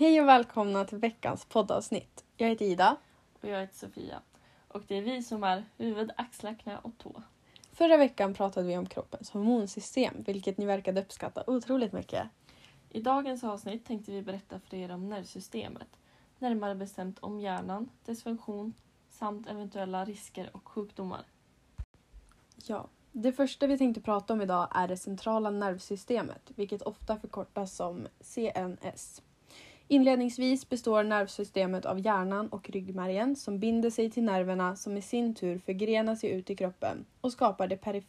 Hej och välkomna till veckans poddavsnitt. Jag heter Ida. Och jag heter Sofia. Och det är vi som är huvud, axlar, knä och tå. Förra veckan pratade vi om kroppens hormonsystem, vilket ni verkade uppskatta otroligt mycket. I dagens avsnitt tänkte vi berätta för er om nervsystemet. Närmare bestämt om hjärnan, dess funktion samt eventuella risker och sjukdomar. Ja, det första vi tänkte prata om idag är det centrala nervsystemet, vilket ofta förkortas som CNS. Inledningsvis består nervsystemet av hjärnan och ryggmärgen som binder sig till nerverna som i sin tur förgrenar sig ut i kroppen och skapar det perif-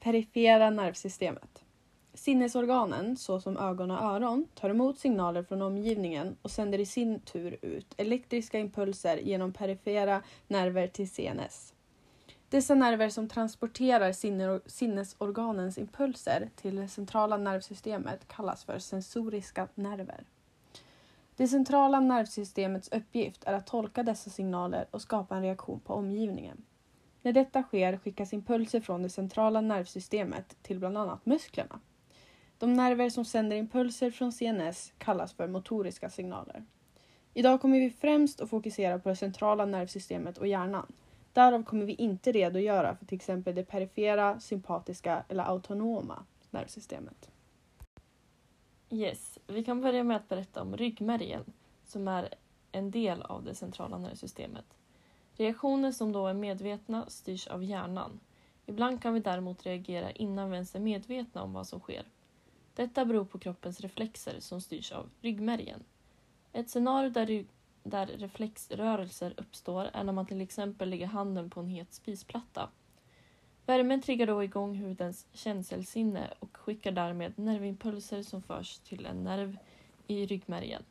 perifera nervsystemet. Sinnesorganen, såsom ögon och öron, tar emot signaler från omgivningen och sänder i sin tur ut elektriska impulser genom perifera nerver till CNS. Dessa nerver som transporterar sinnesorganens impulser till det centrala nervsystemet kallas för sensoriska nerver. Det centrala nervsystemets uppgift är att tolka dessa signaler och skapa en reaktion på omgivningen. När detta sker skickas impulser från det centrala nervsystemet till bland annat musklerna. De nerver som sänder impulser från CNS kallas för motoriska signaler. Idag kommer vi främst att fokusera på det centrala nervsystemet och hjärnan. Därav kommer vi inte redogöra för till exempel det perifera, sympatiska eller autonoma nervsystemet. Yes, vi kan börja med att berätta om ryggmärgen som är en del av det centrala nervsystemet. Reaktioner som då är medvetna styrs av hjärnan. Ibland kan vi däremot reagera innan vi ens är medvetna om vad som sker. Detta beror på kroppens reflexer som styrs av ryggmärgen. Ett scenario där, där reflexrörelser uppstår är när man till exempel lägger handen på en het spisplatta. Värmen triggar då igång hudens känselsinne och skickar därmed nervimpulser som förs till en nerv i ryggmärgen.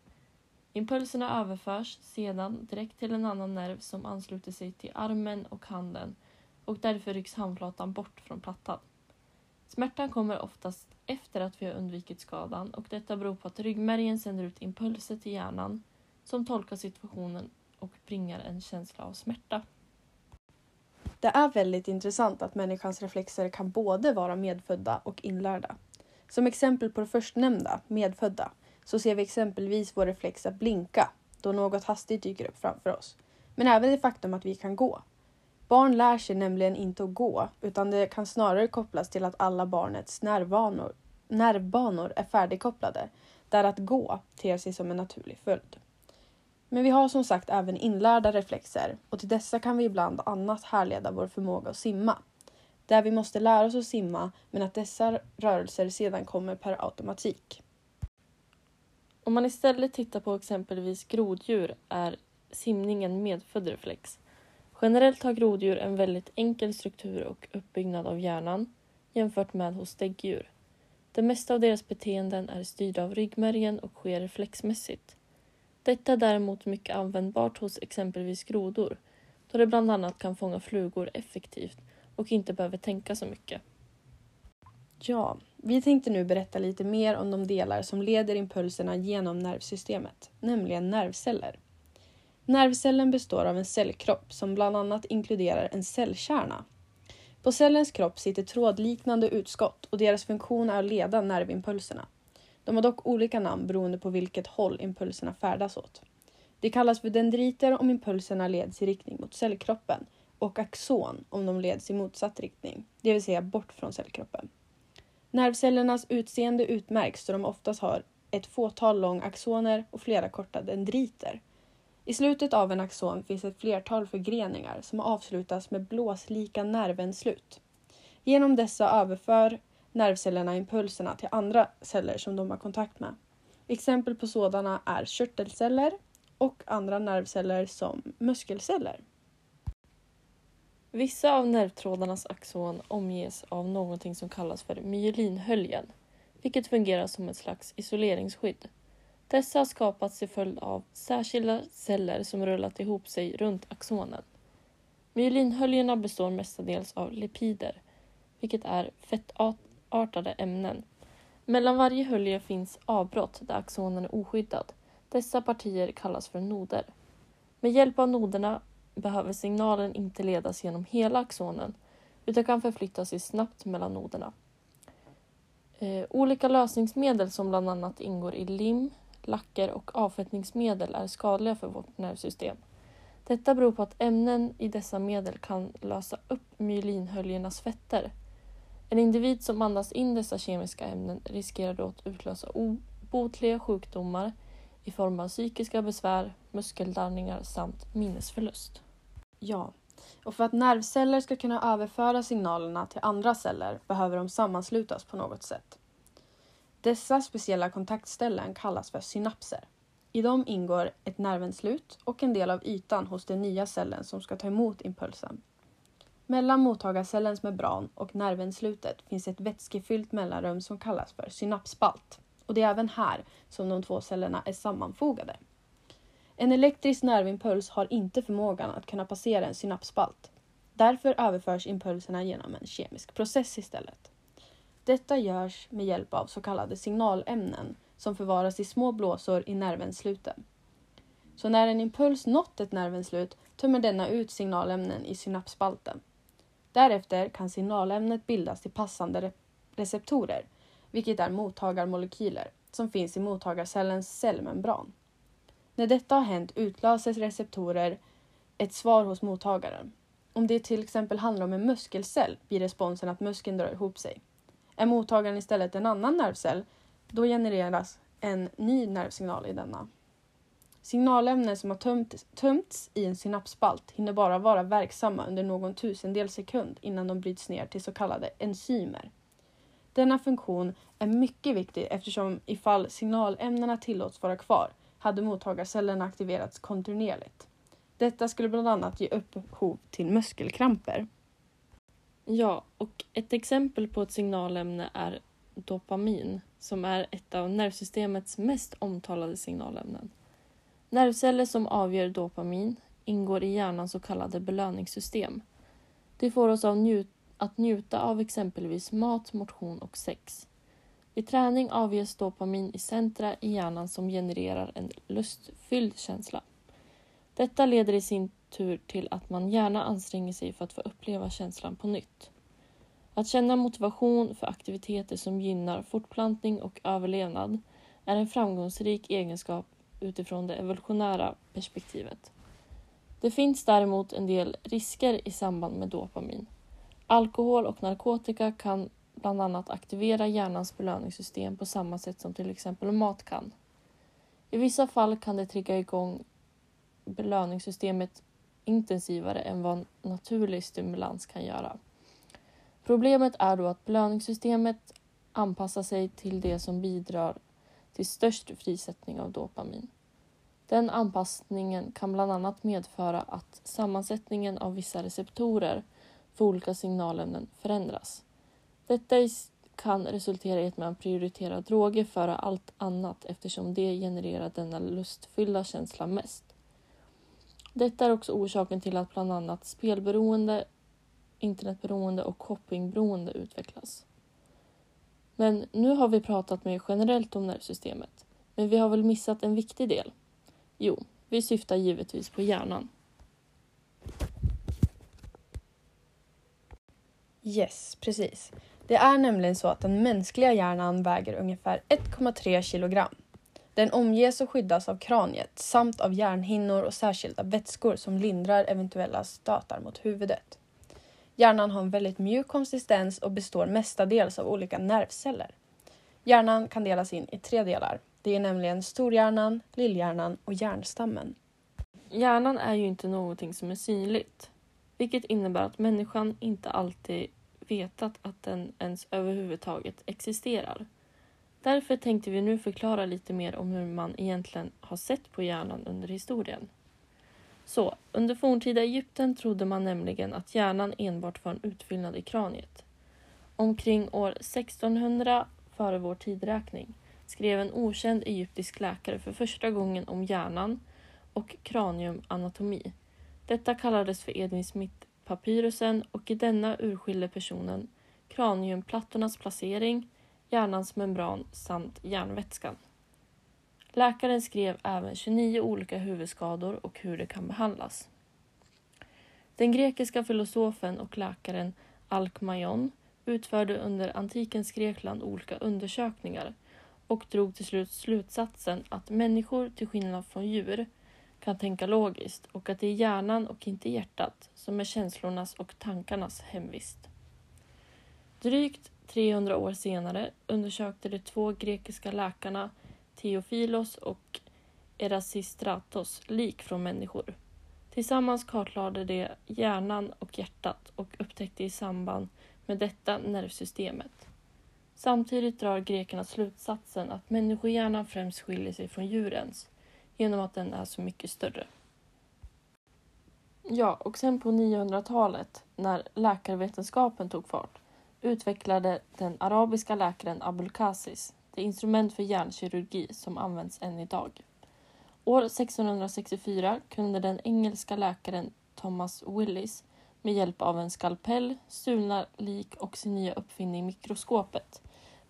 Impulserna överförs sedan direkt till en annan nerv som ansluter sig till armen och handen och därför rycks handflatan bort från plattan. Smärtan kommer oftast efter att vi har undvikit skadan och detta beror på att ryggmärgen sänder ut impulser till hjärnan som tolkar situationen och bringar en känsla av smärta. Det är väldigt intressant att människans reflexer kan både vara medfödda och inlärda. Som exempel på det förstnämnda, medfödda, så ser vi exempelvis vår reflex att blinka då något hastigt dyker upp framför oss. Men även det faktum att vi kan gå. Barn lär sig nämligen inte att gå utan det kan snarare kopplas till att alla barnets nervbanor, nervbanor är färdigkopplade där att gå ter sig som en naturlig följd. Men vi har som sagt även inlärda reflexer och till dessa kan vi ibland annat härleda vår förmåga att simma. Där vi måste lära oss att simma men att dessa rörelser sedan kommer per automatik. Om man istället tittar på exempelvis groddjur är simning en medfödd reflex. Generellt har groddjur en väldigt enkel struktur och uppbyggnad av hjärnan jämfört med hos däggdjur. Det mesta av deras beteenden är styrda av ryggmärgen och sker reflexmässigt. Detta är däremot mycket användbart hos exempelvis grodor då det bland annat kan fånga flugor effektivt och inte behöver tänka så mycket. Ja, vi tänkte nu berätta lite mer om de delar som leder impulserna genom nervsystemet, nämligen nervceller. Nervcellen består av en cellkropp som bland annat inkluderar en cellkärna. På cellens kropp sitter trådliknande utskott och deras funktion är att leda nervimpulserna. De har dock olika namn beroende på vilket håll impulserna färdas åt. Det kallas för dendriter om impulserna leds i riktning mot cellkroppen och axon om de leds i motsatt riktning, det vill säga bort från cellkroppen. Nervcellernas utseende utmärks då de oftast har ett fåtal lång axoner och flera korta dendriter. I slutet av en axon finns ett flertal förgreningar som avslutas med blåslika nervenslut. Genom dessa överför nervcellerna impulserna till andra celler som de har kontakt med. Exempel på sådana är körtelceller och andra nervceller som muskelceller. Vissa av nervtrådarnas axon omges av någonting som kallas för myelinhöljen, vilket fungerar som ett slags isoleringsskydd. Dessa har skapats till följd av särskilda celler som rullat ihop sig runt axonen. Myelinhöljena består mestadels av lipider, vilket är fettartade ämnen. Mellan varje hölje finns avbrott där axonen är oskyddad. Dessa partier kallas för noder. Med hjälp av noderna behöver signalen inte ledas genom hela axonen utan kan förflytta sig snabbt mellan noderna. Eh, olika lösningsmedel som bland annat ingår i lim, lacker och avfettningsmedel är skadliga för vårt nervsystem. Detta beror på att ämnen i dessa medel kan lösa upp myelinhöljernas fetter. En individ som andas in dessa kemiska ämnen riskerar då att utlösa obotliga sjukdomar i form av psykiska besvär, muskeldarrningar samt minnesförlust. Ja, och för att nervceller ska kunna överföra signalerna till andra celler behöver de sammanslutas på något sätt. Dessa speciella kontaktställen kallas för synapser. I dem ingår ett nervenslut och en del av ytan hos den nya cellen som ska ta emot impulsen. Mellan mottagarcellens membran och nervenslutet finns ett vätskefyllt mellanrum som kallas för synapsspalt. Och det är även här som de två cellerna är sammanfogade. En elektrisk nervimpuls har inte förmågan att kunna passera en synapsspalt. Därför överförs impulserna genom en kemisk process istället. Detta görs med hjälp av så kallade signalämnen som förvaras i små blåsor i nervensluten. Så när en impuls nått ett nervenslut tömmer denna ut signalämnen i synapsspalten. Därefter kan signalämnet bildas till passande receptorer, vilket är mottagarmolekyler som finns i mottagarcellens cellmembran. När detta har hänt utlöses receptorer ett svar hos mottagaren. Om det till exempel handlar om en muskelcell blir responsen att muskeln drar ihop sig. Är mottagaren istället en annan nervcell, då genereras en ny nervsignal i denna. Signalämnen som har tömt, tömts i en synapsspalt hinner bara vara verksamma under någon tusendel sekund innan de bryts ner till så kallade enzymer. Denna funktion är mycket viktig eftersom ifall signalämnena tillåts vara kvar hade mottagarcellerna aktiverats kontinuerligt. Detta skulle bland annat ge upphov till muskelkramper. Ja, och ett exempel på ett signalämne är dopamin som är ett av nervsystemets mest omtalade signalämnen. Nervceller som avger dopamin ingår i hjärnans så kallade belöningssystem. Det får oss att njuta av exempelvis mat, motion och sex. Vid träning avges dopamin i centra i hjärnan som genererar en lustfylld känsla. Detta leder i sin tur till att man gärna anstränger sig för att få uppleva känslan på nytt. Att känna motivation för aktiviteter som gynnar fortplantning och överlevnad är en framgångsrik egenskap utifrån det evolutionära perspektivet. Det finns däremot en del risker i samband med dopamin. Alkohol och narkotika kan bland annat aktivera hjärnans belöningssystem på samma sätt som till exempel mat kan. I vissa fall kan det trigga igång belöningssystemet intensivare än vad naturlig stimulans kan göra. Problemet är då att belöningssystemet anpassar sig till det som bidrar till störst frisättning av dopamin. Den anpassningen kan bland annat medföra att sammansättningen av vissa receptorer för olika signalämnen förändras. Detta kan resultera i att man prioriterar droger före allt annat eftersom det genererar denna lustfyllda känsla mest. Detta är också orsaken till att bland annat spelberoende, internetberoende och shoppingberoende utvecklas. Men nu har vi pratat mer generellt om nervsystemet. Men vi har väl missat en viktig del? Jo, vi syftar givetvis på hjärnan. Yes, precis. Det är nämligen så att den mänskliga hjärnan väger ungefär 1,3 kilogram. Den omges och skyddas av kraniet samt av hjärnhinnor och särskilda vätskor som lindrar eventuella stötar mot huvudet. Hjärnan har en väldigt mjuk konsistens och består mestadels av olika nervceller. Hjärnan kan delas in i tre delar. Det är nämligen storhjärnan, lillhjärnan och hjärnstammen. Hjärnan är ju inte någonting som är synligt, vilket innebär att människan inte alltid vetat att den ens överhuvudtaget existerar. Därför tänkte vi nu förklara lite mer om hur man egentligen har sett på hjärnan under historien. Så, under forntida Egypten trodde man nämligen att hjärnan enbart var en utfyllnad i kraniet. Omkring år 1600 före vår tidräkning skrev en okänd egyptisk läkare för första gången om hjärnan och kraniumanatomi. Detta kallades för Edwin Smith-papyrusen och i denna urskilde personen kraniumplattornas placering, hjärnans membran samt hjärnvätskan. Läkaren skrev även 29 olika huvudskador och hur de kan behandlas. Den grekiska filosofen och läkaren Alkmaion utförde under antikens Grekland olika undersökningar och drog till slut slutsatsen att människor, till skillnad från djur, kan tänka logiskt och att det är hjärnan och inte hjärtat som är känslornas och tankarnas hemvist. Drygt 300 år senare undersökte de två grekiska läkarna Theophilos och Erasistratos lik från människor. Tillsammans kartlade de hjärnan och hjärtat och upptäckte i samband med detta nervsystemet. Samtidigt drar grekerna slutsatsen att människohjärnan främst skiljer sig från djurens genom att den är så mycket större. Ja, och sen på 900-talet när läkarvetenskapen tog fart utvecklade den arabiska läkaren Abulkasis det instrument för hjärnkirurgi som används än idag. År 1664 kunde den engelska läkaren Thomas Willis med hjälp av en skalpell, stulna lik och sin nya uppfinning mikroskopet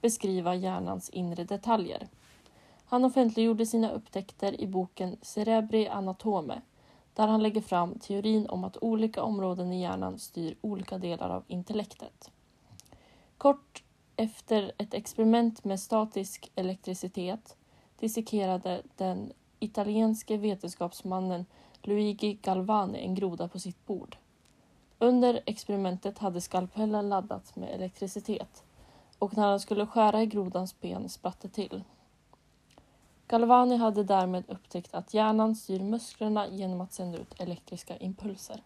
beskriva hjärnans inre detaljer. Han offentliggjorde sina upptäckter i boken Cerebri Anatome där han lägger fram teorin om att olika områden i hjärnan styr olika delar av intellektet. Kort efter ett experiment med statisk elektricitet dissekerade den italienske vetenskapsmannen Luigi Galvani en groda på sitt bord. Under experimentet hade skalpellen laddats med elektricitet och när han skulle skära i grodans ben spratt det till. Galvani hade därmed upptäckt att hjärnan styr musklerna genom att sända ut elektriska impulser.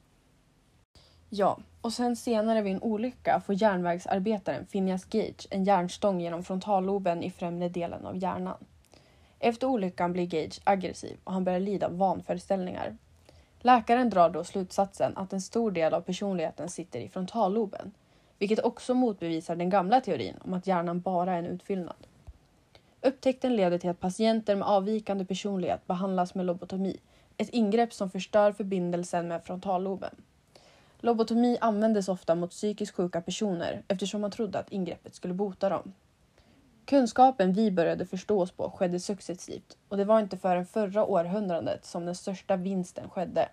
Ja, och sen senare vid en olycka får järnvägsarbetaren Phineas Gage en järnstång genom frontalloben i främre delen av hjärnan. Efter olyckan blir Gage aggressiv och han börjar lida av vanföreställningar. Läkaren drar då slutsatsen att en stor del av personligheten sitter i frontalloben, vilket också motbevisar den gamla teorin om att hjärnan bara är en utfyllnad. Upptäckten leder till att patienter med avvikande personlighet behandlas med lobotomi, ett ingrepp som förstör förbindelsen med frontalloben. Lobotomi användes ofta mot psykiskt sjuka personer eftersom man trodde att ingreppet skulle bota dem. Kunskapen vi började förstå oss på skedde successivt och det var inte förrän förra århundradet som den största vinsten skedde.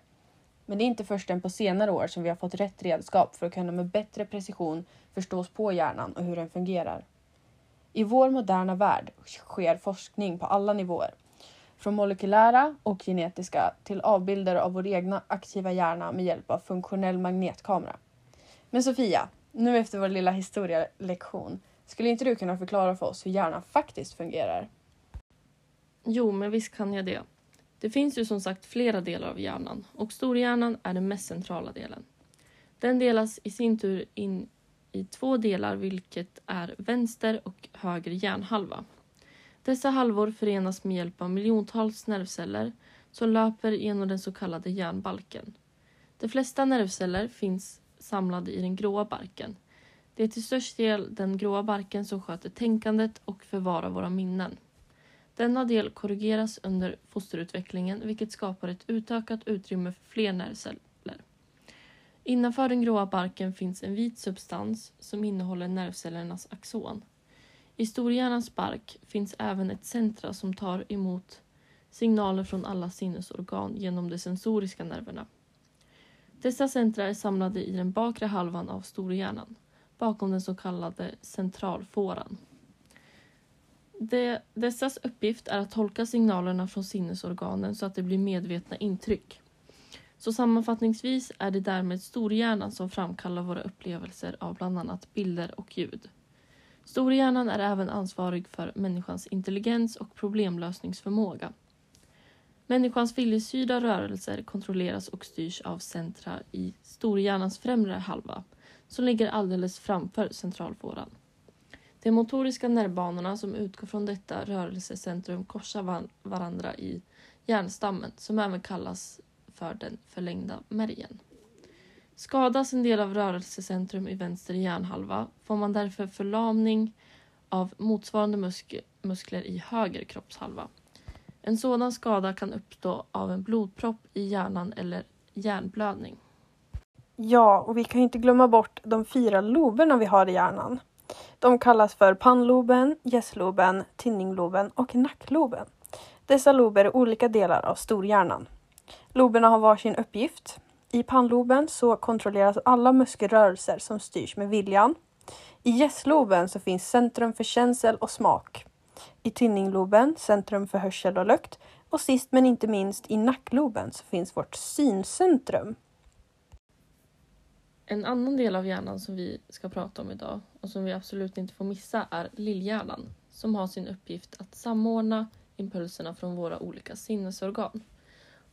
Men det är inte först än på senare år som vi har fått rätt redskap för att kunna med bättre precision förstå oss på hjärnan och hur den fungerar. I vår moderna värld sker forskning på alla nivåer. Från molekylära och genetiska till avbilder av vår egna aktiva hjärna med hjälp av funktionell magnetkamera. Men Sofia, nu efter vår lilla historielektion, skulle inte du kunna förklara för oss hur hjärnan faktiskt fungerar? Jo, men visst kan jag det. Det finns ju som sagt flera delar av hjärnan och storhjärnan är den mest centrala delen. Den delas i sin tur in i två delar vilket är vänster och höger hjärnhalva. Dessa halvor förenas med hjälp av miljontals nervceller som löper genom den så kallade hjärnbalken. De flesta nervceller finns samlade i den gråa barken. Det är till störst del den gråa barken som sköter tänkandet och förvarar våra minnen. Denna del korrigeras under fosterutvecklingen vilket skapar ett utökat utrymme för fler nervceller. Innanför den gråa barken finns en vit substans som innehåller nervcellernas axon. I storhjärnans bark finns även ett centra som tar emot signaler från alla sinnesorgan genom de sensoriska nerverna. Dessa centra är samlade i den bakre halvan av storhjärnan, bakom den så kallade centralfåran. De, dessas uppgift är att tolka signalerna från sinnesorganen så att det blir medvetna intryck. Så sammanfattningsvis är det därmed storhjärnan som framkallar våra upplevelser av bland annat bilder och ljud. Storhjärnan är även ansvarig för människans intelligens och problemlösningsförmåga. Människans viljestyrda rörelser kontrolleras och styrs av centra i storhjärnans främre halva som ligger alldeles framför centralfåran. De motoriska nervbanorna som utgår från detta rörelsecentrum korsar varandra i hjärnstammen som även kallas för den förlängda märgen. Skadas en del av rörelsecentrum i vänster hjärnhalva får man därför förlamning av motsvarande musk muskler i höger kroppshalva. En sådan skada kan uppstå av en blodpropp i hjärnan eller hjärnblödning. Ja, och vi kan inte glömma bort de fyra loberna vi har i hjärnan. De kallas för pannloben, gässloben, tinningloben och nackloben. Dessa lober är olika delar av storhjärnan. Loberna har varsin uppgift. I pannloben så kontrolleras alla muskelrörelser som styrs med viljan. I gässloben så finns centrum för känsel och smak. I tinningloben, centrum för hörsel och lukt. Och sist men inte minst i nackloben så finns vårt syncentrum. En annan del av hjärnan som vi ska prata om idag och som vi absolut inte får missa är lillhjärnan som har sin uppgift att samordna impulserna från våra olika sinnesorgan.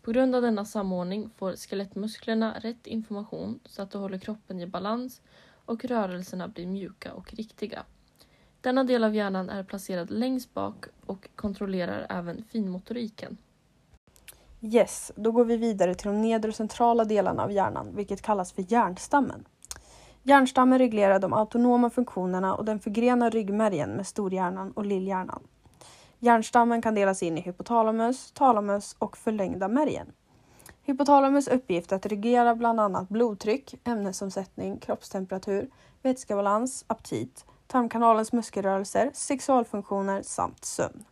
På grund av denna samordning får skelettmusklerna rätt information så att de håller kroppen i balans och rörelserna blir mjuka och riktiga. Denna del av hjärnan är placerad längst bak och kontrollerar även finmotoriken. Yes, då går vi vidare till de nedre och centrala delarna av hjärnan, vilket kallas för hjärnstammen. Hjärnstammen reglerar de autonoma funktionerna och den förgrenar ryggmärgen med storhjärnan och lillhjärnan. Hjärnstammen kan delas in i hypotalamus, talamus och förlängda märgen. Hypotalamus uppgift är att reglera bland annat blodtryck, ämnesomsättning, kroppstemperatur, vätskebalans, aptit, tarmkanalens muskelrörelser, sexualfunktioner samt sömn.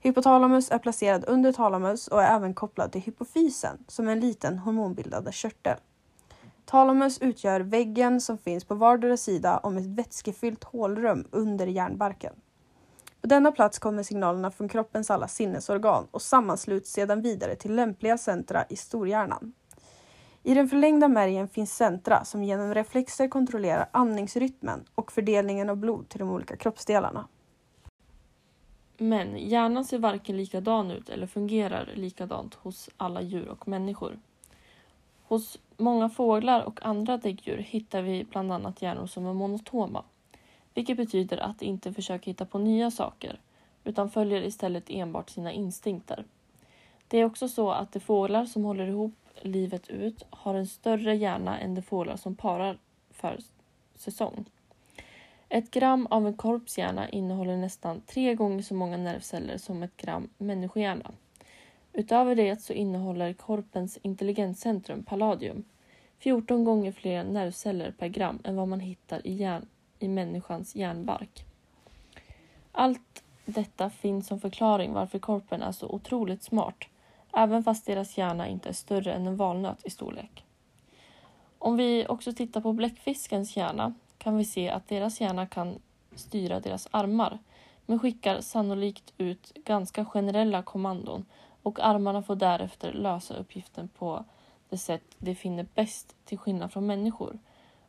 Hypotalamus är placerad under talamus och är även kopplad till hypofysen som är en liten hormonbildande körtel. Talamus utgör väggen som finns på vardera sida om ett vätskefyllt hålrum under hjärnbarken. På denna plats kommer signalerna från kroppens alla sinnesorgan och sammansluts sedan vidare till lämpliga centra i storhjärnan. I den förlängda märgen finns centra som genom reflexer kontrollerar andningsrytmen och fördelningen av blod till de olika kroppsdelarna. Men hjärnan ser varken likadan ut eller fungerar likadant hos alla djur och människor. Hos många fåglar och andra däggdjur hittar vi bland annat hjärnor som är monotoma, vilket betyder att de inte försöker hitta på nya saker utan följer istället enbart sina instinkter. Det är också så att de fåglar som håller ihop livet ut har en större hjärna än de fåglar som parar för säsong. Ett gram av en korpshjärna innehåller nästan tre gånger så många nervceller som ett gram människohjärna. Utöver det så innehåller korpens intelligenscentrum, palladium, 14 gånger fler nervceller per gram än vad man hittar i, hjärn, i människans hjärnbark. Allt detta finns som förklaring varför korpen är så otroligt smart, även fast deras hjärna inte är större än en valnöt i storlek. Om vi också tittar på bläckfiskens hjärna kan vi se att deras hjärna kan styra deras armar men skickar sannolikt ut ganska generella kommandon och armarna får därefter lösa uppgiften på det sätt de finner bäst till skillnad från människor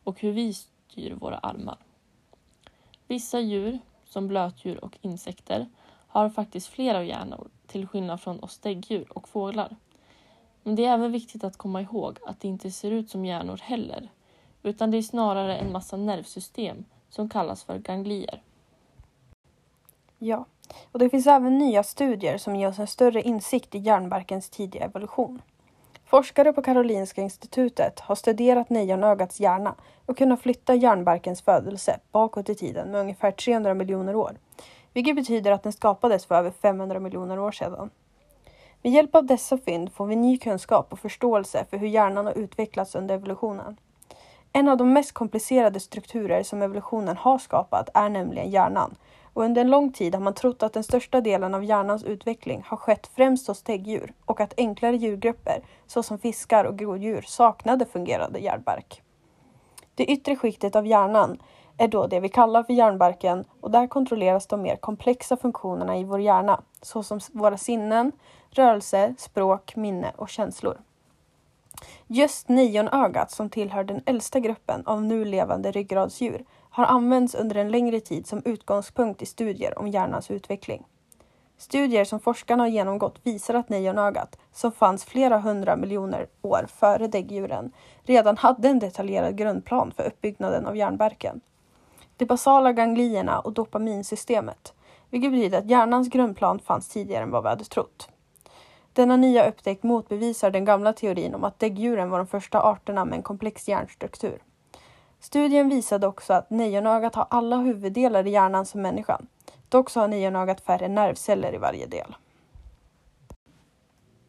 och hur vi styr våra armar. Vissa djur, som blötdjur och insekter, har faktiskt flera hjärnor till skillnad från oss däggdjur och fåglar. Men det är även viktigt att komma ihåg att det inte ser ut som hjärnor heller utan det är snarare en massa nervsystem som kallas för ganglier. Ja, och det finns även nya studier som ger oss en större insikt i hjärnbarkens tidiga evolution. Forskare på Karolinska institutet har studerat nejonögats hjärna och kunnat flytta hjärnbarkens födelse bakåt i tiden med ungefär 300 miljoner år, vilket betyder att den skapades för över 500 miljoner år sedan. Med hjälp av dessa fynd får vi ny kunskap och förståelse för hur hjärnan har utvecklats under evolutionen. En av de mest komplicerade strukturer som evolutionen har skapat är nämligen hjärnan. Och under en lång tid har man trott att den största delen av hjärnans utveckling har skett främst hos däggdjur och att enklare djurgrupper, såsom fiskar och groddjur, saknade fungerande hjärnbark. Det yttre skiktet av hjärnan är då det vi kallar för hjärnbarken och där kontrolleras de mer komplexa funktionerna i vår hjärna, såsom våra sinnen, rörelse, språk, minne och känslor. Just nionögat, som tillhör den äldsta gruppen av nu levande ryggradsdjur, har använts under en längre tid som utgångspunkt i studier om hjärnans utveckling. Studier som forskarna har genomgått visar att nejonögat, som fanns flera hundra miljoner år före däggdjuren, redan hade en detaljerad grundplan för uppbyggnaden av hjärnbarken. De basala ganglierna och dopaminsystemet, vilket betyder att hjärnans grundplan fanns tidigare än vad vi hade trott. Denna nya upptäckt motbevisar den gamla teorin om att däggdjuren var de första arterna med en komplex hjärnstruktur. Studien visade också att nejonögat har alla huvuddelar i hjärnan som människan. Dock så har nejonögat färre nervceller i varje del.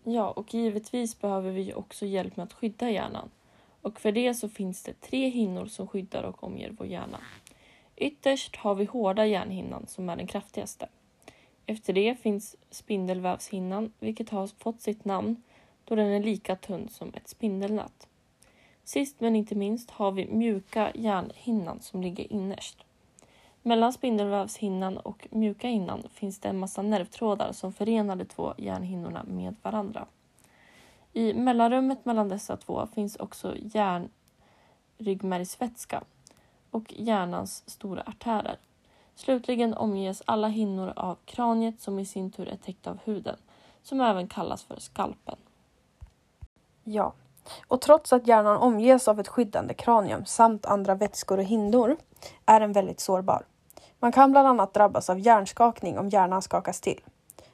Ja, och givetvis behöver vi också hjälp med att skydda hjärnan. Och för det så finns det tre hinnor som skyddar och omger vår hjärna. Ytterst har vi hårda hjärnhinnan som är den kraftigaste. Efter det finns spindelvävshinnan, vilket har fått sitt namn då den är lika tunn som ett spindelnät. Sist men inte minst har vi mjuka hjärnhinnan som ligger innerst. Mellan spindelvävshinnan och mjuka hinnan finns det en massa nervtrådar som förenar de två hjärnhinnorna med varandra. I mellanrummet mellan dessa två finns också hjärnryggmärgsvätska och hjärnans stora artärer. Slutligen omges alla hinnor av kraniet som i sin tur är täckt av huden, som även kallas för skalpen. Ja, och trots att hjärnan omges av ett skyddande kranium samt andra vätskor och hinnor är den väldigt sårbar. Man kan bland annat drabbas av hjärnskakning om hjärnan skakas till.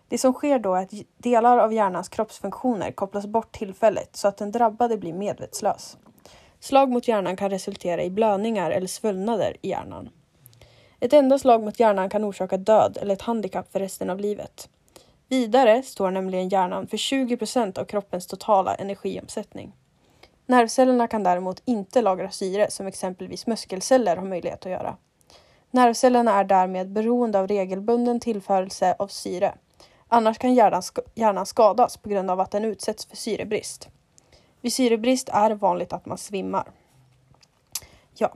Det som sker då är att delar av hjärnans kroppsfunktioner kopplas bort tillfälligt så att den drabbade blir medvetslös. Slag mot hjärnan kan resultera i blödningar eller svullnader i hjärnan. Ett enda slag mot hjärnan kan orsaka död eller ett handikapp för resten av livet. Vidare står nämligen hjärnan för 20 procent av kroppens totala energiomsättning. Nervcellerna kan däremot inte lagra syre som exempelvis muskelceller har möjlighet att göra. Nervcellerna är därmed beroende av regelbunden tillförelse av syre. Annars kan hjärnan, sk hjärnan skadas på grund av att den utsätts för syrebrist. Vid syrebrist är det vanligt att man svimmar. Ja,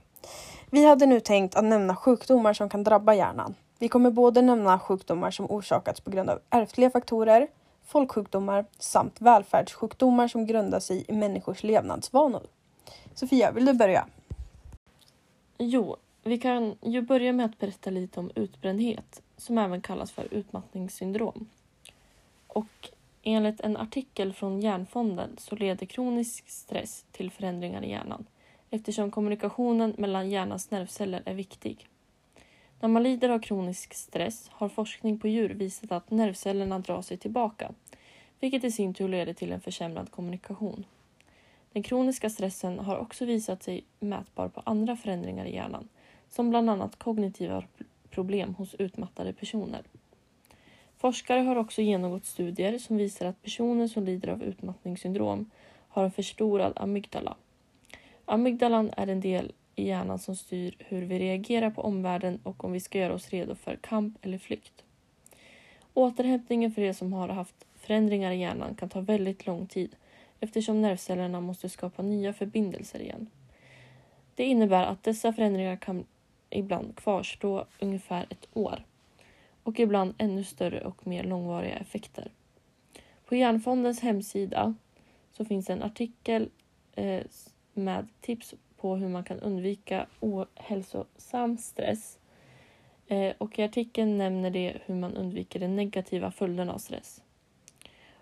vi hade nu tänkt att nämna sjukdomar som kan drabba hjärnan. Vi kommer både nämna sjukdomar som orsakats på grund av ärftliga faktorer, folksjukdomar samt välfärdssjukdomar som grundar sig i människors levnadsvanor. Sofia, vill du börja? Jo, vi kan ju börja med att berätta lite om utbrändhet, som även kallas för utmattningssyndrom. Och enligt en artikel från Hjärnfonden så leder kronisk stress till förändringar i hjärnan eftersom kommunikationen mellan hjärnans nervceller är viktig. När man lider av kronisk stress har forskning på djur visat att nervcellerna drar sig tillbaka, vilket i sin tur leder till en försämrad kommunikation. Den kroniska stressen har också visat sig mätbar på andra förändringar i hjärnan, som bland annat kognitiva problem hos utmattade personer. Forskare har också genomgått studier som visar att personer som lider av utmattningssyndrom har en förstorad amygdala. Amygdalan är en del i hjärnan som styr hur vi reagerar på omvärlden och om vi ska göra oss redo för kamp eller flykt. Återhämtningen för de som har haft förändringar i hjärnan kan ta väldigt lång tid eftersom nervcellerna måste skapa nya förbindelser igen. Det innebär att dessa förändringar kan ibland kvarstå ungefär ett år och ibland ännu större och mer långvariga effekter. På Hjärnfondens hemsida så finns en artikel eh, med tips på hur man kan undvika ohälsosam stress. Eh, och i artikeln nämner det hur man undviker de negativa följderna av stress.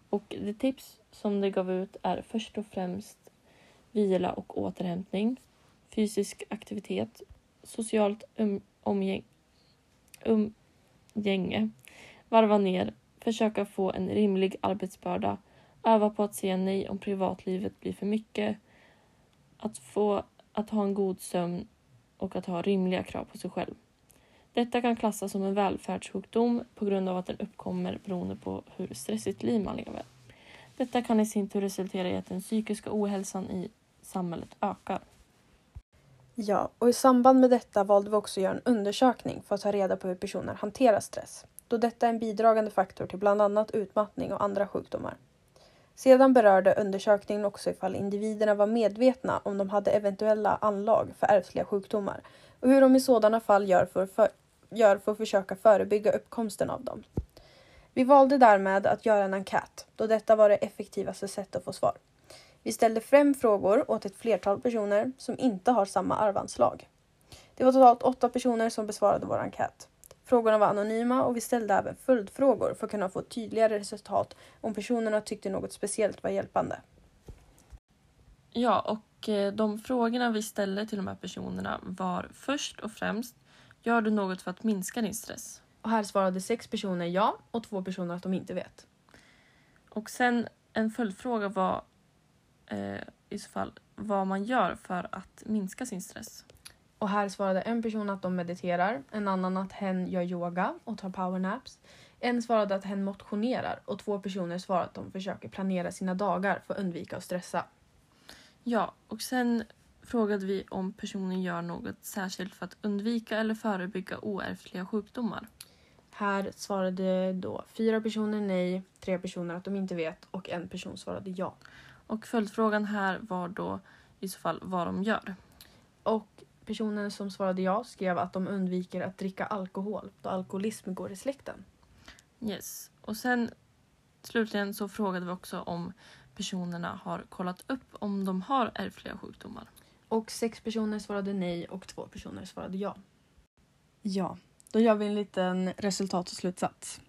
Och det tips som det gav ut är först och främst vila och återhämtning, fysisk aktivitet, socialt um, omgäng, umgänge, varva ner, försöka få en rimlig arbetsbörda, öva på att säga nej om privatlivet blir för mycket, att få att ha en god sömn och att ha rimliga krav på sig själv. Detta kan klassas som en välfärdssjukdom på grund av att den uppkommer beroende på hur stressigt liv man lever. Detta kan i sin tur resultera i att den psykiska ohälsan i samhället ökar. Ja, och i samband med detta valde vi också att göra en undersökning för att ta reda på hur personer hanterar stress, då detta är en bidragande faktor till bland annat utmattning och andra sjukdomar. Sedan berörde undersökningen också ifall individerna var medvetna om de hade eventuella anlag för ärftliga sjukdomar och hur de i sådana fall gör för, för, gör för att försöka förebygga uppkomsten av dem. Vi valde därmed att göra en enkät då detta var det effektivaste sättet att få svar. Vi ställde fem frågor åt ett flertal personer som inte har samma arvanslag. Det var totalt åtta personer som besvarade vår enkät. Frågorna var anonyma och vi ställde även följdfrågor för att kunna få tydligare resultat om personerna tyckte något speciellt var hjälpande. Ja, och eh, de frågorna vi ställde till de här personerna var först och främst Gör du något för att minska din stress? Och här svarade sex personer ja och två personer att de inte vet. Och sen en följdfråga var eh, i så fall vad man gör för att minska sin stress. Och här svarade en person att de mediterar, en annan att hen gör yoga och tar powernaps. En svarade att hen motionerar och två personer svarade att de försöker planera sina dagar för att undvika att stressa. Ja, och sen frågade vi om personen gör något särskilt för att undvika eller förebygga oärftliga sjukdomar. Här svarade då fyra personer nej, tre personer att de inte vet och en person svarade ja. Och följdfrågan här var då i så fall vad de gör. Och personen som svarade ja skrev att de undviker att dricka alkohol då alkoholism går i släkten. Yes. Och sen slutligen så frågade vi också om personerna har kollat upp om de har ärftliga sjukdomar. Och sex personer svarade nej och två personer svarade ja. Ja, då gör vi en liten resultat och slutsats.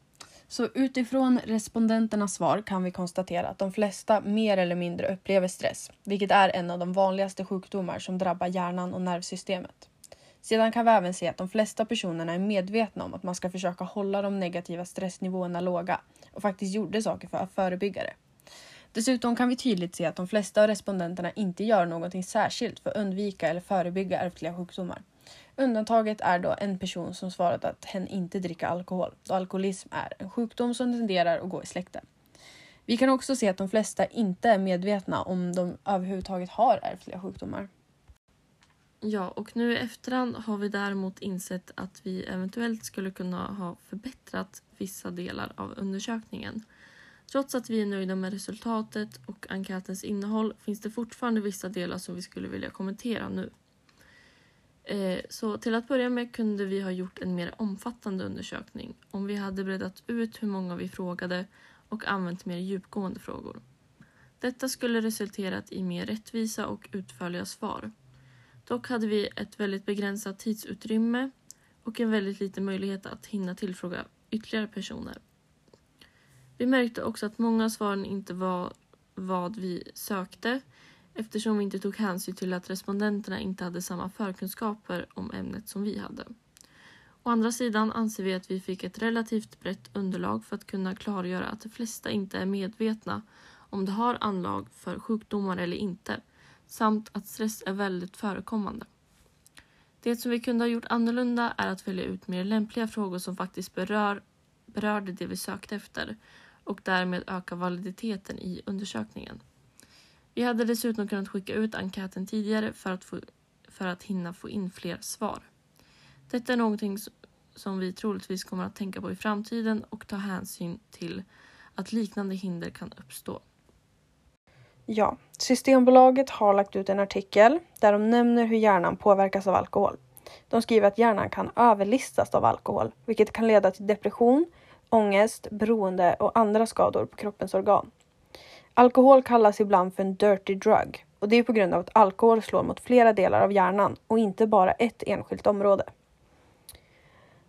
Så utifrån respondenternas svar kan vi konstatera att de flesta mer eller mindre upplever stress, vilket är en av de vanligaste sjukdomar som drabbar hjärnan och nervsystemet. Sedan kan vi även se att de flesta personerna är medvetna om att man ska försöka hålla de negativa stressnivåerna låga och faktiskt gjorde saker för att förebygga det. Dessutom kan vi tydligt se att de flesta av respondenterna inte gör någonting särskilt för att undvika eller förebygga ärftliga sjukdomar. Undantaget är då en person som svarat att hen inte dricker alkohol, då alkoholism är en sjukdom som tenderar att gå i släkten. Vi kan också se att de flesta inte är medvetna om de överhuvudtaget har ärftliga sjukdomar. Ja, och nu i efterhand har vi däremot insett att vi eventuellt skulle kunna ha förbättrat vissa delar av undersökningen. Trots att vi är nöjda med resultatet och enkätens innehåll finns det fortfarande vissa delar som vi skulle vilja kommentera nu. Eh, så till att börja med kunde vi ha gjort en mer omfattande undersökning om vi hade breddat ut hur många vi frågade och använt mer djupgående frågor. Detta skulle resulterat i mer rättvisa och utförliga svar. Dock hade vi ett väldigt begränsat tidsutrymme och en väldigt liten möjlighet att hinna tillfråga ytterligare personer. Vi märkte också att många av svaren inte var vad vi sökte eftersom vi inte tog hänsyn till att respondenterna inte hade samma förkunskaper om ämnet som vi hade. Å andra sidan anser vi att vi fick ett relativt brett underlag för att kunna klargöra att de flesta inte är medvetna om de har anlag för sjukdomar eller inte samt att stress är väldigt förekommande. Det som vi kunde ha gjort annorlunda är att välja ut mer lämpliga frågor som faktiskt berör, berörde det vi sökte efter och därmed öka validiteten i undersökningen. Vi hade dessutom kunnat skicka ut enkäten tidigare för att, få, för att hinna få in fler svar. Detta är någonting som vi troligtvis kommer att tänka på i framtiden och ta hänsyn till att liknande hinder kan uppstå. Ja, Systembolaget har lagt ut en artikel där de nämner hur hjärnan påverkas av alkohol. De skriver att hjärnan kan överlistas av alkohol, vilket kan leda till depression, ångest, beroende och andra skador på kroppens organ. Alkohol kallas ibland för en dirty drug och det är på grund av att alkohol slår mot flera delar av hjärnan och inte bara ett enskilt område.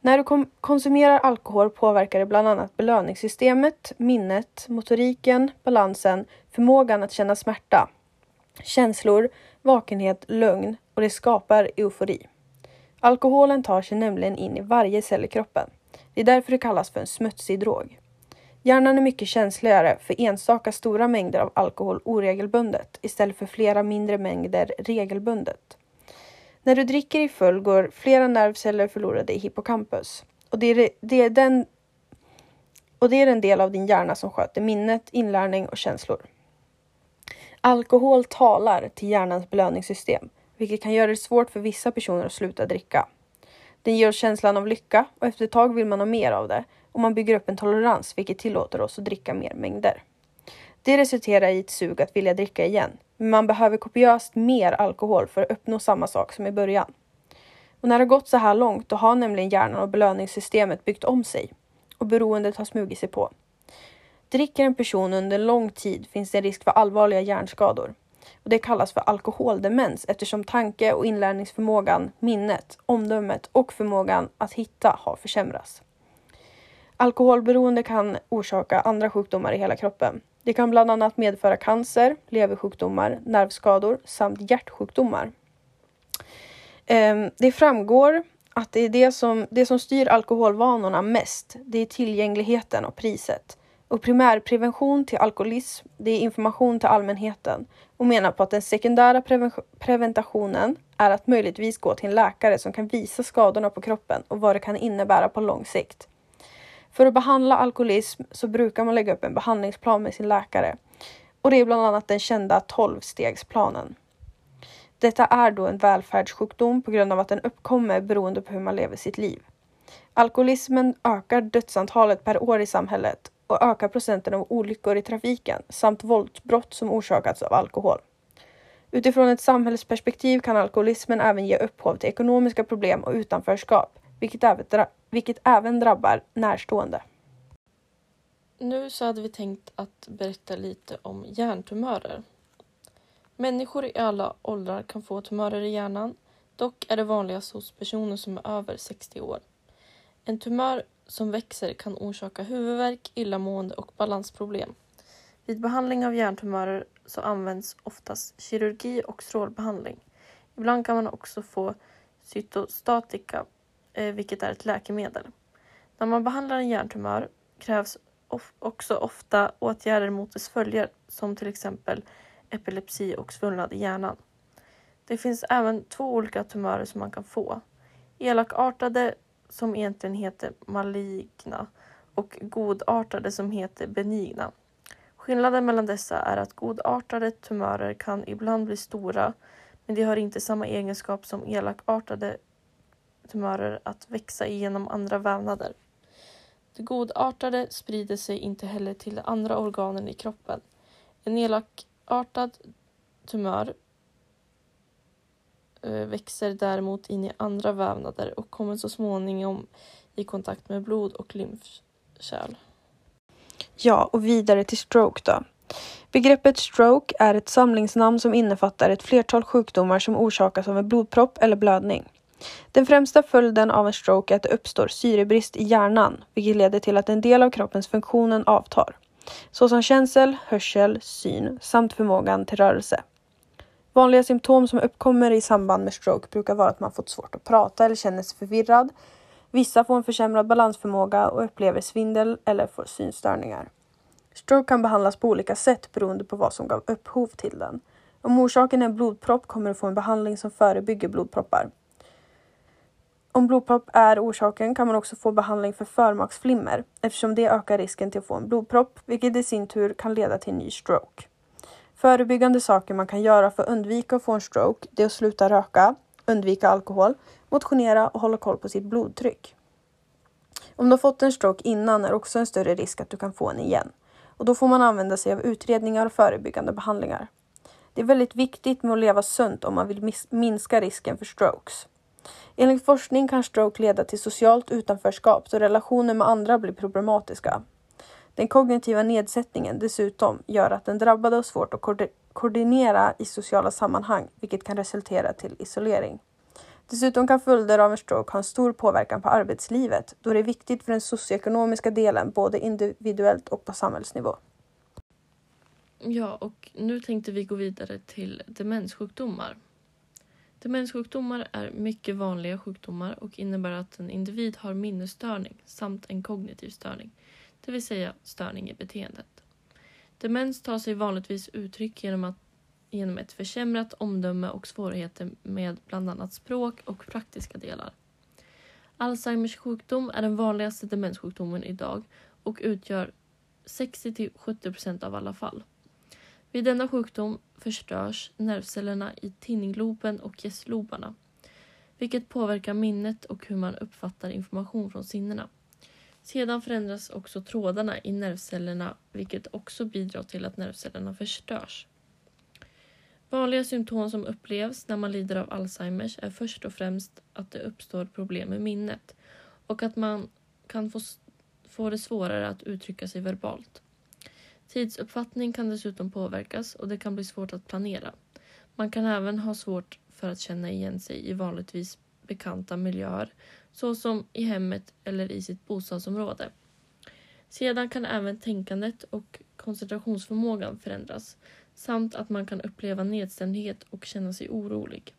När du konsumerar alkohol påverkar det bland annat belöningssystemet, minnet, motoriken, balansen, förmågan att känna smärta, känslor, vakenhet, lugn och det skapar eufori. Alkoholen tar sig nämligen in i varje cell i kroppen. Det är därför det kallas för en smutsig drog. Hjärnan är mycket känsligare för enstaka stora mängder av alkohol oregelbundet istället för flera mindre mängder regelbundet. När du dricker i full går flera nervceller förlorade i hippocampus. Och det, är, det är den, och det är den del av din hjärna som sköter minnet, inlärning och känslor. Alkohol talar till hjärnans belöningssystem, vilket kan göra det svårt för vissa personer att sluta dricka. Den ger oss känslan av lycka och efter ett tag vill man ha mer av det och man bygger upp en tolerans vilket tillåter oss att dricka mer mängder. Det resulterar i ett sug att vilja dricka igen, men man behöver kopiöst mer alkohol för att uppnå samma sak som i början. Och när det gått så här långt då har nämligen hjärnan och belöningssystemet byggt om sig och beroendet har smugit sig på. Dricker en person under lång tid finns det en risk för allvarliga hjärnskador. Och det kallas för alkoholdemens eftersom tanke och inlärningsförmågan, minnet, omdömet och förmågan att hitta har försämrats. Alkoholberoende kan orsaka andra sjukdomar i hela kroppen. Det kan bland annat medföra cancer, leversjukdomar, nervskador samt hjärtsjukdomar. Ehm, det framgår att det är det som, det som styr alkoholvanorna mest, det är tillgängligheten och priset. Och primärprevention till alkoholism, det är information till allmänheten och menar på att den sekundära preventationen är att möjligtvis gå till en läkare som kan visa skadorna på kroppen och vad det kan innebära på lång sikt. För att behandla alkoholism så brukar man lägga upp en behandlingsplan med sin läkare. Och det är bland annat den kända 12-stegsplanen. Detta är då en välfärdssjukdom på grund av att den uppkommer beroende på hur man lever sitt liv. Alkoholismen ökar dödsantalet per år i samhället och ökar procenten av olyckor i trafiken samt våldsbrott som orsakats av alkohol. Utifrån ett samhällsperspektiv kan alkoholismen även ge upphov till ekonomiska problem och utanförskap, vilket även, vilket även drabbar närstående. Nu så hade vi tänkt att berätta lite om hjärntumörer. Människor i alla åldrar kan få tumörer i hjärnan. Dock är det vanligast hos personer som är över 60 år. En tumör som växer kan orsaka huvudvärk, illamående och balansproblem. Vid behandling av hjärntumörer så används oftast kirurgi och strålbehandling. Ibland kan man också få cytostatika, eh, vilket är ett läkemedel. När man behandlar en hjärntumör krävs också ofta åtgärder mot dess följder, som till exempel epilepsi och svullnad i hjärnan. Det finns även två olika tumörer som man kan få. Elakartade som egentligen heter maligna och godartade som heter benigna. Skillnaden mellan dessa är att godartade tumörer kan ibland bli stora men de har inte samma egenskap som elakartade tumörer att växa igenom andra vävnader. De godartade sprider sig inte heller till de andra organen i kroppen. En elakartad tumör Eh, växer däremot in i andra vävnader och kommer så småningom i kontakt med blod och lymfkärl. Ja, och vidare till stroke då. Begreppet stroke är ett samlingsnamn som innefattar ett flertal sjukdomar som orsakas av en blodpropp eller blödning. Den främsta följden av en stroke är att det uppstår syrebrist i hjärnan, vilket leder till att en del av kroppens funktionen avtar, såsom känsel, hörsel, syn samt förmågan till rörelse. Vanliga symptom som uppkommer i samband med stroke brukar vara att man fått svårt att prata eller känner sig förvirrad. Vissa får en försämrad balansförmåga och upplever svindel eller får synstörningar. Stroke kan behandlas på olika sätt beroende på vad som gav upphov till den. Om orsaken är en blodpropp kommer du få en behandling som förebygger blodproppar. Om blodpropp är orsaken kan man också få behandling för förmaksflimmer eftersom det ökar risken till att få en blodpropp, vilket i sin tur kan leda till en ny stroke. Förebyggande saker man kan göra för att undvika att få en stroke det är att sluta röka, undvika alkohol, motionera och hålla koll på sitt blodtryck. Om du har fått en stroke innan är det också en större risk att du kan få en igen och då får man använda sig av utredningar och förebyggande behandlingar. Det är väldigt viktigt med att leva sunt om man vill minska risken för strokes. Enligt forskning kan stroke leda till socialt utanförskap då relationer med andra blir problematiska. Den kognitiva nedsättningen dessutom gör att den drabbade har svårt att koordinera i sociala sammanhang, vilket kan resultera till isolering. Dessutom kan följder av en stroke ha en stor påverkan på arbetslivet då det är viktigt för den socioekonomiska delen både individuellt och på samhällsnivå. Ja, och nu tänkte vi gå vidare till demenssjukdomar. Demenssjukdomar är mycket vanliga sjukdomar och innebär att en individ har minnesstörning samt en kognitiv störning, det vill säga störning i beteendet. Demens tar sig vanligtvis uttryck genom, att, genom ett försämrat omdöme och svårigheter med bland annat språk och praktiska delar. Alzheimers sjukdom är den vanligaste demenssjukdomen idag och utgör 60-70% av alla fall. Vid denna sjukdom förstörs nervcellerna i tinngloben och gästlobarna, vilket påverkar minnet och hur man uppfattar information från sinnena. Sedan förändras också trådarna i nervcellerna vilket också bidrar till att nervcellerna förstörs. Vanliga symptom som upplevs när man lider av Alzheimers är först och främst att det uppstår problem med minnet och att man kan få, få det svårare att uttrycka sig verbalt. Tidsuppfattning kan dessutom påverkas och det kan bli svårt att planera. Man kan även ha svårt för att känna igen sig i vanligtvis bekanta miljöer såsom i hemmet eller i sitt bostadsområde. Sedan kan även tänkandet och koncentrationsförmågan förändras samt att man kan uppleva nedstämdhet och känna sig orolig.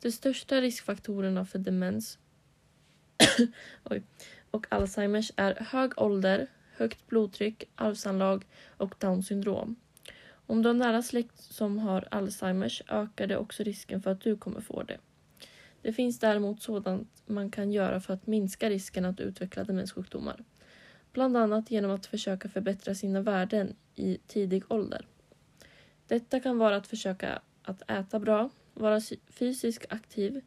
De största riskfaktorerna för demens och Alzheimers är hög ålder, högt blodtryck, arvsanlag och Downs syndrom. Om du har nära släkt som har Alzheimers ökar det också risken för att du kommer få det. Det finns däremot sådant man kan göra för att minska risken att utveckla demenssjukdomar. Bland annat genom att försöka förbättra sina värden i tidig ålder. Detta kan vara att försöka att äta bra, vara fysiskt aktiv,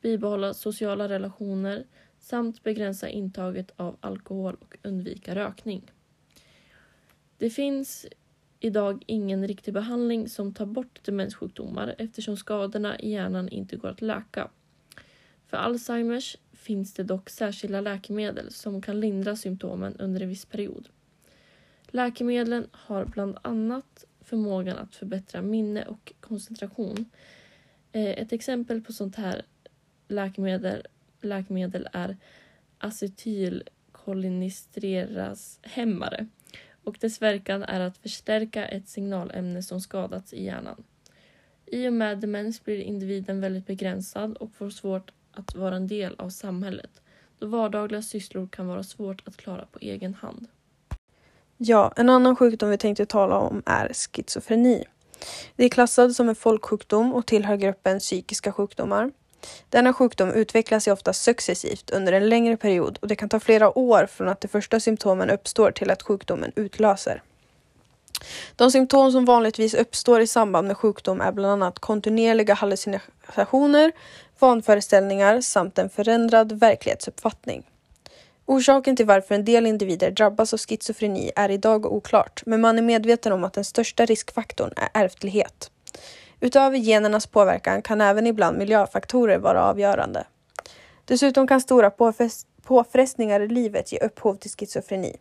bibehålla sociala relationer samt begränsa intaget av alkohol och undvika rökning. Det finns idag ingen riktig behandling som tar bort demenssjukdomar eftersom skadorna i hjärnan inte går att läka. För Alzheimers finns det dock särskilda läkemedel som kan lindra symptomen under en viss period. Läkemedlen har bland annat förmågan att förbättra minne och koncentration. Eh, ett exempel på sånt här läkemedel, läkemedel är acetylkolinistreras hämmare och dess verkan är att förstärka ett signalämne som skadats i hjärnan. I och med demens blir individen väldigt begränsad och får svårt att vara en del av samhället då vardagliga sysslor kan vara svårt att klara på egen hand. Ja, en annan sjukdom vi tänkte tala om är schizofreni. Det är klassad som en folksjukdom och tillhör gruppen psykiska sjukdomar. Denna sjukdom utvecklas ofta successivt under en längre period och det kan ta flera år från att de första symptomen uppstår till att sjukdomen utlöser. De symptom som vanligtvis uppstår i samband med sjukdom är bland annat kontinuerliga hallucinationer, vanföreställningar samt en förändrad verklighetsuppfattning. Orsaken till varför en del individer drabbas av schizofreni är idag oklart, men man är medveten om att den största riskfaktorn är ärftlighet. Utöver genernas påverkan kan även ibland miljöfaktorer vara avgörande. Dessutom kan stora påfrestningar i livet ge upphov till schizofreni.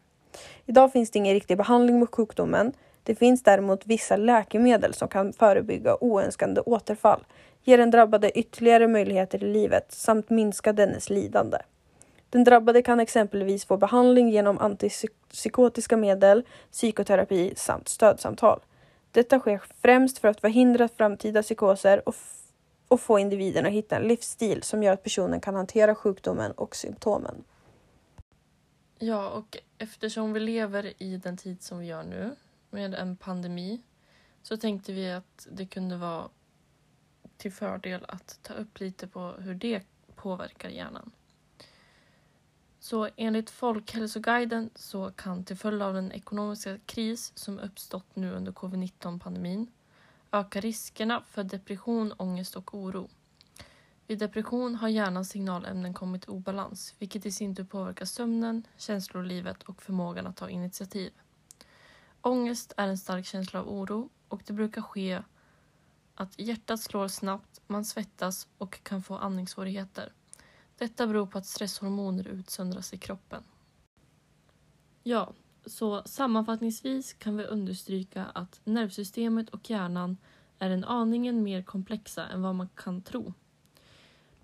Idag finns det ingen riktig behandling mot sjukdomen. Det finns däremot vissa läkemedel som kan förebygga oönskade återfall, ge den drabbade ytterligare möjligheter i livet samt minska dennes lidande. Den drabbade kan exempelvis få behandling genom antipsykotiska medel, psykoterapi samt stödsamtal. Detta sker främst för att förhindra framtida psykoser och, och få individen att hitta en livsstil som gör att personen kan hantera sjukdomen och symptomen. Ja, och eftersom vi lever i den tid som vi gör nu med en pandemi så tänkte vi att det kunde vara till fördel att ta upp lite på hur det påverkar hjärnan. Så enligt Folkhälsoguiden så kan till följd av den ekonomiska kris som uppstått nu under covid-19-pandemin öka riskerna för depression, ångest och oro. Vid depression har hjärnans signalämnen kommit i obalans vilket i sin tur påverkar sömnen, känslolivet och förmågan att ta initiativ. Ångest är en stark känsla av oro och det brukar ske att hjärtat slår snabbt, man svettas och kan få andningssvårigheter. Detta beror på att stresshormoner utsöndras i kroppen. Ja, så sammanfattningsvis kan vi understryka att nervsystemet och hjärnan är en aningen mer komplexa än vad man kan tro.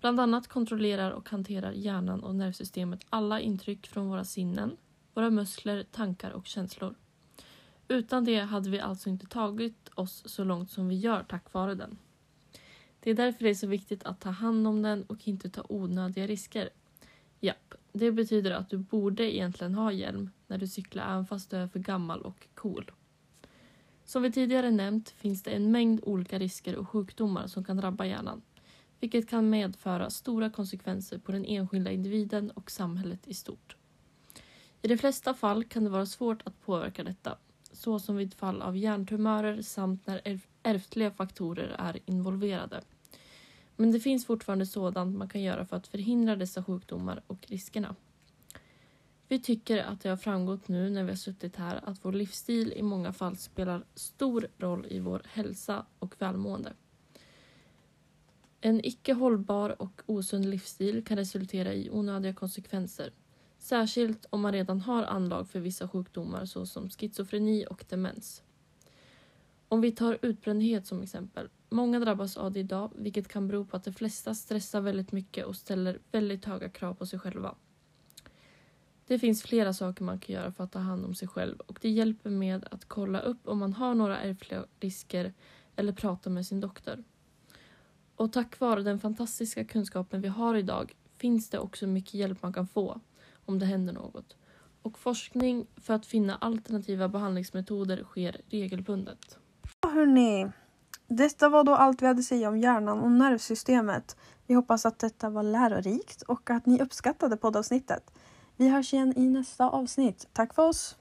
Bland annat kontrollerar och hanterar hjärnan och nervsystemet alla intryck från våra sinnen, våra muskler, tankar och känslor. Utan det hade vi alltså inte tagit oss så långt som vi gör tack vare den. Det är därför det är så viktigt att ta hand om den och inte ta onödiga risker. Japp, det betyder att du borde egentligen ha hjälm när du cyklar även fast du är för gammal och cool. Som vi tidigare nämnt finns det en mängd olika risker och sjukdomar som kan drabba hjärnan, vilket kan medföra stora konsekvenser på den enskilda individen och samhället i stort. I de flesta fall kan det vara svårt att påverka detta, såsom vid fall av hjärntumörer samt när ärftliga faktorer är involverade. Men det finns fortfarande sådant man kan göra för att förhindra dessa sjukdomar och riskerna. Vi tycker att det har framgått nu när vi har suttit här att vår livsstil i många fall spelar stor roll i vår hälsa och välmående. En icke hållbar och osund livsstil kan resultera i onödiga konsekvenser. Särskilt om man redan har anlag för vissa sjukdomar såsom schizofreni och demens. Om vi tar utbrändhet som exempel. Många drabbas av det idag, vilket kan bero på att de flesta stressar väldigt mycket och ställer väldigt höga krav på sig själva. Det finns flera saker man kan göra för att ta hand om sig själv och det hjälper med att kolla upp om man har några ärftliga risker eller prata med sin doktor. Och tack vare den fantastiska kunskapen vi har idag finns det också mycket hjälp man kan få om det händer något. Och forskning för att finna alternativa behandlingsmetoder sker regelbundet. Hörni, detta var då allt vi hade att säga om hjärnan och nervsystemet. Vi hoppas att detta var lärorikt och att ni uppskattade poddavsnittet. Vi hörs igen i nästa avsnitt. Tack för oss!